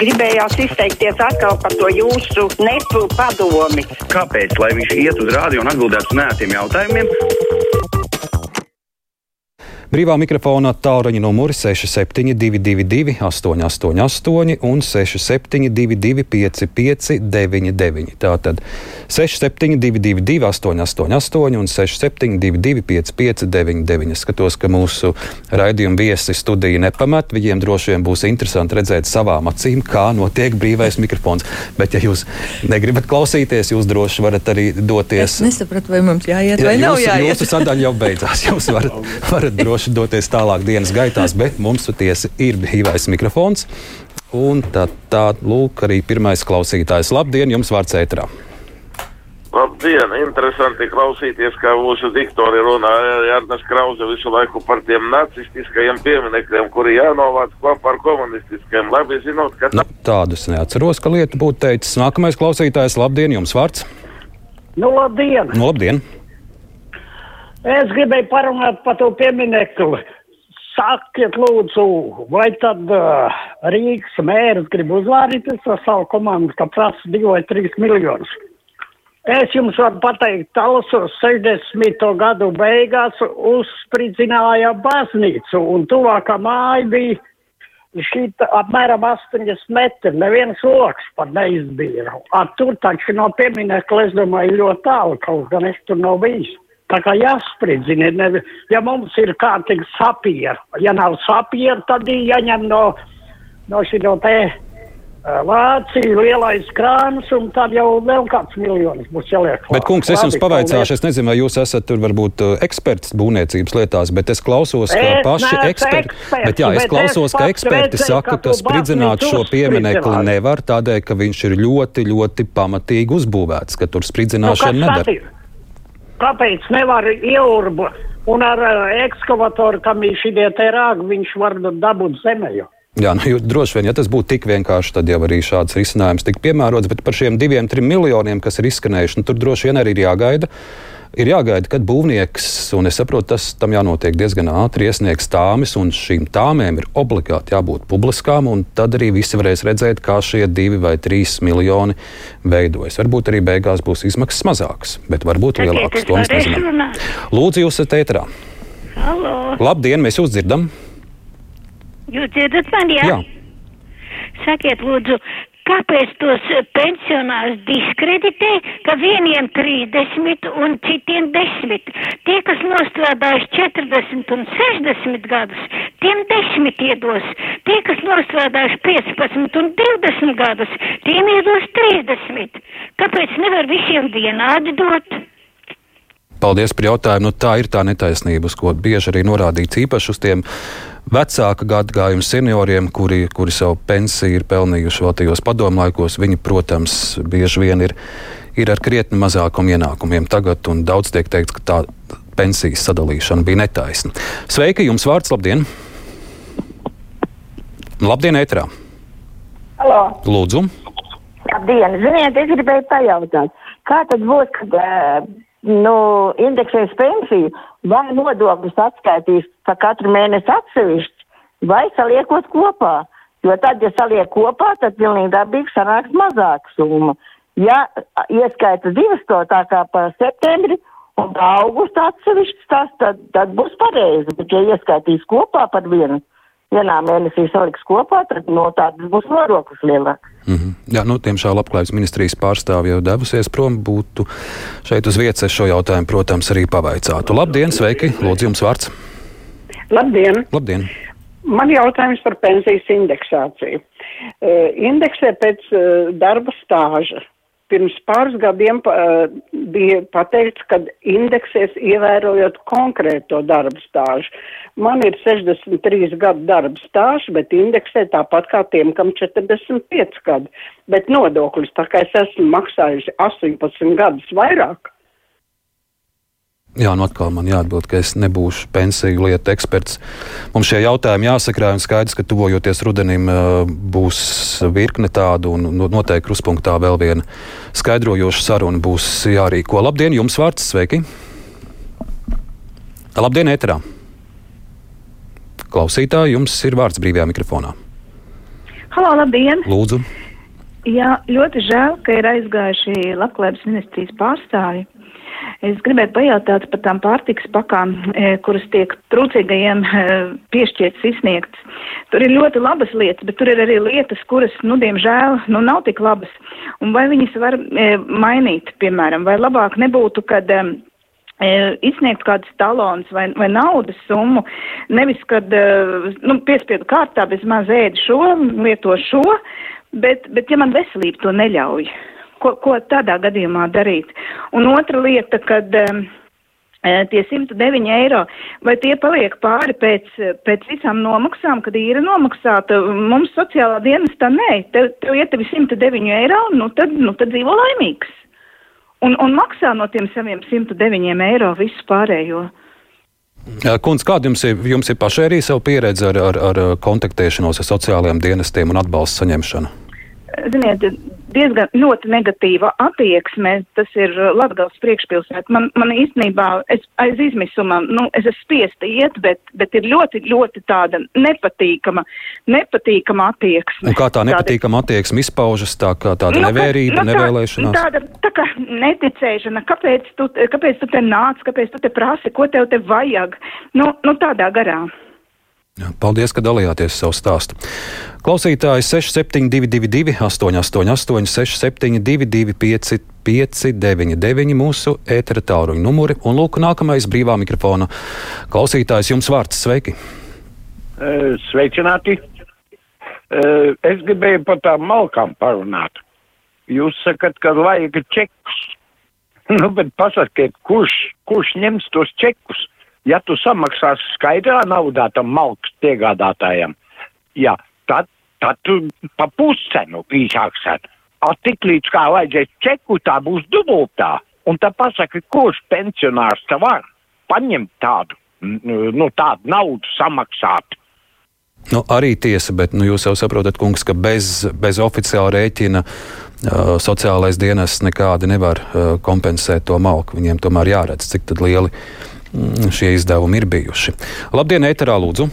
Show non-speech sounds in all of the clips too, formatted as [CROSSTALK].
gribējās izteikties atkal par to jūsu nepu padomi. Kāpēc? Lai viņš iet uz rādio un atbildētu uz nētiem jautājumiem. Brīvā mikrofona tālruņa numuri 6722, 888, un 6722, 559, tātad 6722, 888, un 6722, 559. Es skatos, ka mūsu raidījuma viesi studija nepamet. Viņiem droši vien būs interesanti redzēt savām acīm, kā notiek brīvais mikrofons. Bet, ja jūs negribat klausīties, jūs droši varat arī doties. Es nesapratu, vai mums jāiet vai ja, nav jāiet. Jūsu sadaļa jau beidzās. Jūs varat, varat droši droši doties tālāk dienas gaitās, bet mums patiesi ir brīvais mikrofons. Un tā, tā lūk, arī pirmais klausītājs. Labdien, jums vārds ētrā! Labdien! Interesanti klausīties, kā mūsu diktori runā. Jārnas Krause visu laiku par tiem nacistiskajiem pieminekļiem, kuri jānovāc kopā ar komunistiskiem. Labi zinot, ka... Nu, tādus neatceros, ka lieta būtu teicis. Nākamais klausītājs, labdien, jums vārds! Nu, labdien! Nu, labdien! Es gribēju parunāt par to pieminekli. Sakiet, lūdzu, vai tad uh, Rīgas mērs grib uzvārīties ar savu komandu, ka prasa 2 vai 3 miljonus? Es jums varu pateikt, Talsos 60. gadu beigās uzspridzināja baznīcu, un tuvākā māja bija šī apmēram 80 metri, neviens loks pat neizbīra. Ar tur taču no pieminekla, es domāju, ļoti tālu, kaut gan es tur nav bijis. Tā kā jāspridzina, ne, ja mums ir kārtīgi sapieri, ja nav sapieri, tad jāņem no, no šī no te Vācija lielais krāns, un tad jau vēl kāds miljonus būs jāliek. Bet, kungs, es jums pavaicāšu, es nezinu, vai jūs esat tur varbūt eksperts būvniecības lietās, bet es klausos, ka es paši eksperti, eksperts, bet jā, es klausos, ka eksperti redzēju, saka, ka spridzināt šo pieminekli nevar tādēļ, ka viņš ir ļoti, ļoti pamatīgi uzbūvēts, ka tur spridzināšana nu, nedara kāpēc nevar ieurbu un ar uh, ekskavatoru, kam ir šie te rāgi, viņš var dabūt zemē. Jā, nu, droši vien, ja tas būtu tik vienkārši, tad jau arī šāds risinājums tiktu piemērots. Bet par šiem diviem, trim miljoniem, kas ir izskanējuši, nu, tur droši vien arī ir jāgaida. Uh, ir jāgaida, kad būvnieks, un es saprotu, tas tam jānotiek diezgan ātri, iesniegs tāmis, un šīm tāmēm ir obligāti jābūt publiskām, un tad arī visi varēs redzēt, kā šie divi vai trīs miljoni veidojas. Varbūt arī beigās būs izmaksas mazākas, bet varbūt lielākas. To mēs nezinām. Lūdzu, jūs esat ētrā. Halo. Labdien, mēs jūs dzirdam! Jūs dzirdat mani, jā? jā. Sakiet, lūdzu, Kāpēc tos pensionārus diskreditē, ka vieniem 30 un citiem 10? Tie, kas nostrādājuši 40 un 60 gadus, tiem 10 iedos. Tie, kas nostrādājuši 15 un 20 gadus, tiem iedos 30. Kāpēc nevar visiem vienādi dot? Paldies par jautājumu. Nu, tā ir tā netaisnība, uz ko bieži arī norādīts īpaši uz tiem vecāka gadagājuma senioriem, kuri, kuri savu pensiju ir pelnījuši vēl tajos padomlaikos, viņi, protams, bieži vien ir, ir ar krietni mazākiem ienākumiem tagad, un daudz tiek teikts, ka tā pensijas sadalīšana bija netaisna. Sveiki, jums vārds, labdien! Labdien, ētrā! Halo! Lūdzu! Labdien! Ziniet, es gribēju pajautāt, kā tad būs, kad uh, nu, indeksēs pensiju, vai nodokļus atskaitīs pa katru mēnesi atsevišķi, vai saliekot kopā. Jo tad, ja saliek kopā, tad pilnīgi dabīgi sanāks mazāka summa. Ja ieskaita divas to tā kā pa septembri un augustu atsevišķi tas, tad, tad būs pareizi, bet ja ieskaitīs kopā par vienu, vienā mēnesī saliks kopā, tad no tādas būs nodoklis lielāks. Mm -hmm. Jā, nu, tiemžēl labklājības ministrijas pārstāvja jau devusies prom. Būtu šeit uz vietas šo jautājumu, protams, arī pavaicātu. Labdien, sveiki! Lūdzu, jums vārds! Labdien! Labdien. Man jautājums par pensijas indeksāciju. Uh, indeksē pēc uh, darba stāža pirms pāris gadiem uh, bija pateikts, ka indeksēs ievērojot konkrēto darba stāžu. Man ir 63 gadu darba stāžs, bet indeksē tāpat kā tiem, kam 45 gadi. Bet nodokļus, tā kā es esmu maksājusi 18 gadus vairāk, Jā, nu atkal man jāatbild, ka es nebūšu pensiju lietu eksperts. Mums šie jautājumi jāsakrāj, un skaidrs, ka tuvojoties rudenim būs virkne tādu, un noteikti kruspunktā vēl viena skaidrojoša saruna būs jārīko. Labdien, jums vārds, sveiki! Labdien, ēterā! Klausītāji, jums ir vārds brīvajā mikrofonā. Halo, labdien! Lūdzu! Jā, ļoti žēl, ka ir aizgājuši labklājības ministrijas pārstāvi. Es gribētu pajautāt par tām pārtiks pakām, e, kuras tiek trūcīgajiem e, piešķirts, izsniegts. Tur ir ļoti labas lietas, bet tur ir arī lietas, kuras, nu, diemžēl, nu, nav tik labas. Un vai viņas var e, mainīt, piemēram, vai labāk nebūtu, kad izsniegt kādus talons vai, vai naudas summu, nevis, kad, nu, piespiedu kārtā bez maz ēdi šo, lieto šo, bet, bet ja man veselība to neļauj ko, ko tādā gadījumā darīt. Un otra lieta, kad um, tie 109 eiro, vai tie paliek pāri pēc, pēc visām nomaksām, kad īra nomaksāta, mums sociālā dienestā nē, tev, tev ja tev ir 109 eiro, nu tad, nu tad dzīvo laimīgs. Un, un maksā no tiem saviem 109 eiro visu pārējo. Kunds, kāda jums ir, jums ir pašai arī savu pieredzi ar, ar, ar kontaktēšanos ar sociālajiem dienestiem un atbalstu saņemšanu? Ziniet, diezgan ļoti negatīva attieksme. Tas ir uh, Latgals priekšpilsēta. Man, man īstenībā, es aiz izmisuma, nu, es esmu spiesta iet, bet, bet ir ļoti, ļoti tāda nepatīkama, nepatīkama attieksme. Un kā tā nepatīkama attieksme izpaužas, tā kā tāda nu, nevērība, nu, nevēlēšanās? Tāda, tā kā neticēšana, kāpēc tu, kāpēc tu te nāc, kāpēc tu te prasi, ko tev te vajag. Nu, nu tādā garā. Paldies, ka dalījāties savu stāstu. Klausītājs 6722, 888, 672, 559, mūsu ētera tāluņa numuri. Un lūk, nākamais brīvā mikrofona klausītājs jums vārds. Sveiki! Sveicināti! Es gribēju par tām malkām parunāt. Jūs sakat, ka vajag čekus. [LAUGHS] Nu, bet pasakiet, kurš, kurš ņems tos čekus? Ja tu samaksāsi skaidrā naudā tam malks piegādātājam, jā, tad, tad tu pa puscenu īsāksēt. A tik līdz kā vajadzēs čeku, tā būs dubultā. Un tā pasaka, kurš pensionārs te var paņemt tādu, nu, tādu naudu samaksāt. Nu, arī tiesa, bet nu, jūs jau saprotat, kungs, ka bez, bez oficiāla rēķina uh, sociālais dienas nekādi nevar uh, kompensēt to malku. Viņiem tomēr jāredz, cik lieli Mm, šie izdevumi ir bijuši. Labdien, Eterā, lūdzu!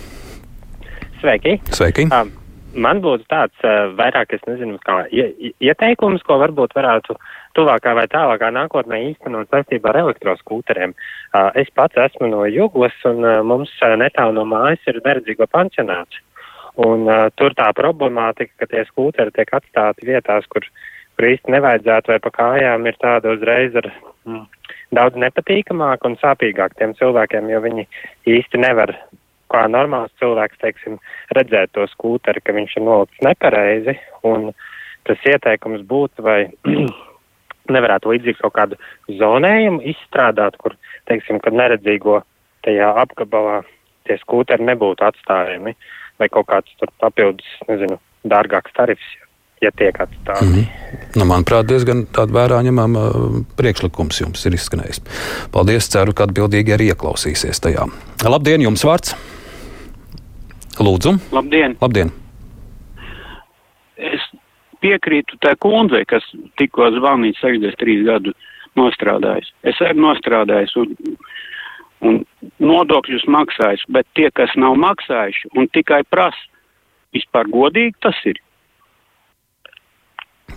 Sveiki! Sveiki. Um, man būtu tāds uh, vairāk, es nezinu, kā ieteikums, ko varbūt varētu tuvākā vai tālākā nākotnē īstenot saistībā ar elektroskūteriem. Uh, es pats esmu no Juglas, un uh, mums uh, netālu no mājas ir verdzīgo pansionāts. Un uh, tur tā problemātika, ka tie skūteri tiek atstāti vietās, kur, kur īsti nevajadzētu vai pa kājām ir tāda uzreiz ar mm, daudz nepatīkamāk un sāpīgāk tiem cilvēkiem, jo viņi īsti nevar, kā normāls cilvēks, teiksim, redzēt to skūteri, ka viņš ir nolikts nepareizi, un tas ieteikums būtu, vai [CLEARS THROAT] nevarētu līdzīgi kaut kādu zonējumu izstrādāt, kur, teiksim, kad neredzīgo tajā apgabalā tie skūteri nebūtu atstājami, vai kaut kāds tur papildus, nezinu, dārgāks tarifs, ja tiek atstāti. Mm -hmm. nu, manuprāt, diezgan vērā ņemama uh, priekšlikums jums ir izskanējis. Paldies, ceru, ka atbildīgi arī ieklausīsies tajā. Labdien, jums vārds! Lūdzu! Labdien! Labdien. Es piekrītu tā kundzei, kas tikko zvanīja 63 gadu nostrādājis. Es arī nostrādājis un, un nodokļus maksājis, bet tie, kas nav maksājuši un tikai prasa, vispār godīgi tas ir.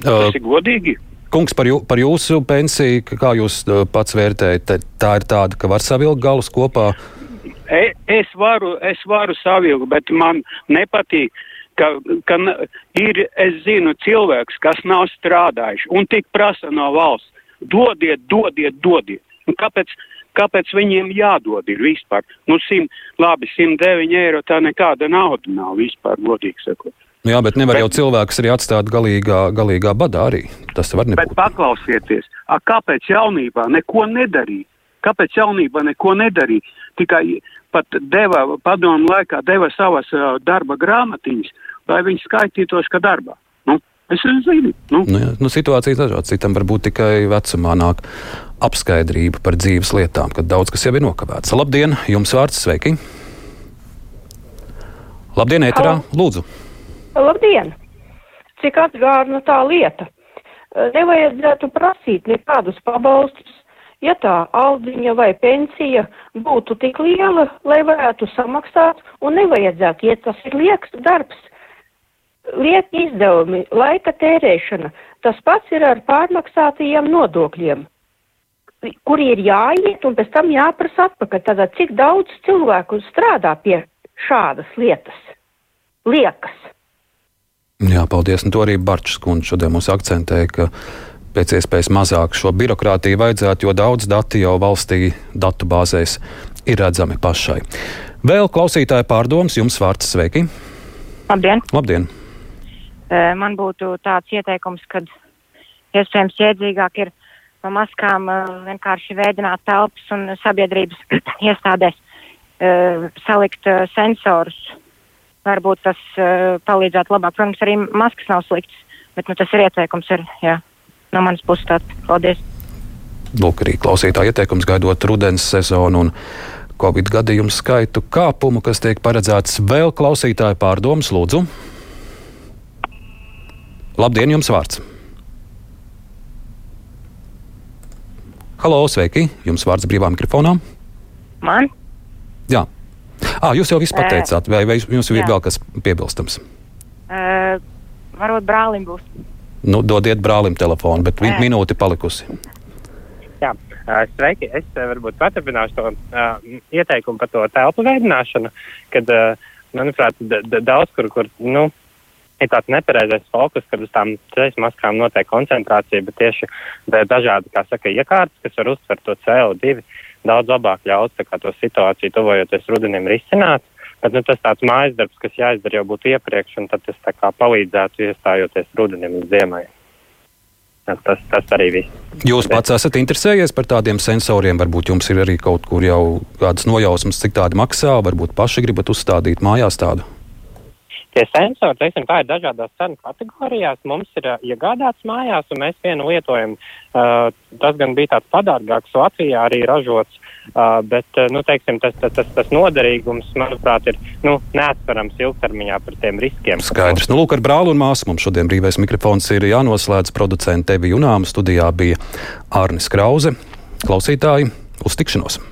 Tas ir godīgi. Kungs, par, jū, par jūsu pensiju, kā jūs pats vērtējat, tā ir tāda, ka var savilkt galus kopā? E, es varu, es varu savilkt, bet man nepatīk, ka, ka ir, es zinu, cilvēks, kas nav strādājuši un tik prasa no valsts, dodiet, dodiet, dodiet. Un kāpēc, kāpēc viņiem jādod ir vispār? Nu, sim, labi, 109 eiro tā nekāda nauda nav vispār, godīgi sakot. Nu jā, bet nevar bet, jau cilvēkus arī atstāt galīgā, galīgā badā arī. Tas var nebūt. Bet paklausieties, a, kāpēc jaunībā neko nedarīja? Kāpēc jaunībā neko nedarīja? Tikai pat deva, padomu laikā deva savas uh, darba grāmatiņas, lai viņi skaitītos, ka darbā. Nu, es zinu. Nu. Nu, jā, nu, situācija dažāda. Citam varbūt tikai vecumā nāk apskaidrība par dzīves lietām, kad daudz kas jau ir nokavēts. Labdien, jums vārds sveiki! Labdien, ēterā! Lūdzu! Labdien! Cik atgādna tā lieta? Nevajadzētu prasīt nekādus pabalstus, ja tā aldziņa vai pensija būtu tik liela, lai varētu samaksāt, un nevajadzētu, ja tas ir lieks darbs, lieki izdevumi, laika tērēšana. Tas pats ir ar pārmaksātajiem nodokļiem, kuri ir jāiet un pēc tam jāprasa atpakaļ. Tātad, cik daudz cilvēku strādā pie šādas lietas? Liekas. Jā, paldies. Un to arī Barčs kundze šodien mums akcentēja, ka pēc iespējas mazāk šo birokrātiju vajadzētu, jo daudz dati jau valstī datu bāzēs ir redzami pašai. Vēl klausītāja pārdoms, jums vārds sveiki! Labdien! Labdien. Man būtu tāds ieteikums, ka iespējams iedzīgāk ir no maskām vienkārši veidināt telpas un sabiedrības [CLEARS THROAT] iestādēs salikt sensorus. Varbūt tas palīdzētu labāk. Protams, arī maskas nav sliktas, bet nu, tas ir ieteikums. Ir, jā, no manas puses tāds. Paldies! Lūk, arī klausītāja ieteikums gaidot rudens sezonu un Covid gadījumu skaitu kāpumu, kas tiek paredzēts vēl klausītāju pārdomas, lūdzu. Labdien, jums vārds! Halo, sveiki! Jums vārds brīvā mikrofonā. Man? Jā. À, jūs jau viss pateicāt, vai, vai jums ir vēl kas piebilstams? Uh, varbūt brālim būs. Nu, dodiet brālim telefonu, bet Ē. minūte palikusi. Jā, sveiki. Es varbūt paturpināšu to uh, ieteikumu par to telpu veidināšanu, kad, uh, manuprāt, daudz kur, kur nu, ir tāds nepareizais fokus, kad uz tām ceļu maskām notiek koncentrācija, bet tieši da- dažādi, kā saka, iekārtas, kas var uztvert to CO2, daudz labāk kā to situāciju tuvojoties rudenim risināt. Bet nu, tas tāds mājas darbs, kas jāizdara jau būtu iepriekš, un tad tas palīdzētu iestājoties rudenim un ziemai. Tas, tas arī viss. Jūs pats esat interesējies par tādiem sensoriem, varbūt jums ir arī kaut kur jau kādas nojausmas, cik tādi maksā, varbūt paši gribat uzstādīt mājās tādu. Tie sensori, teiksim, tā ir dažādās cenu kategorijās. Mums ir uh, iegādāts mājās, un mēs vienu lietojam. Uh, tas gan bija tāds padārgāks, Latvijā arī ražots, uh, bet, uh, nu, teiksim, tas, tas, tas, tas noderīgums, manuprāt, ir nu, neatsverams ilgtermiņā par tiem riskiem. Skaidrs. Nu, lūk, ar brāli un māsu mums šodien brīvais mikrofons ir jānoslēdz. Producents Tevi Junām studijā bija Arnis Krause. Klausītāji, uz tikšanos!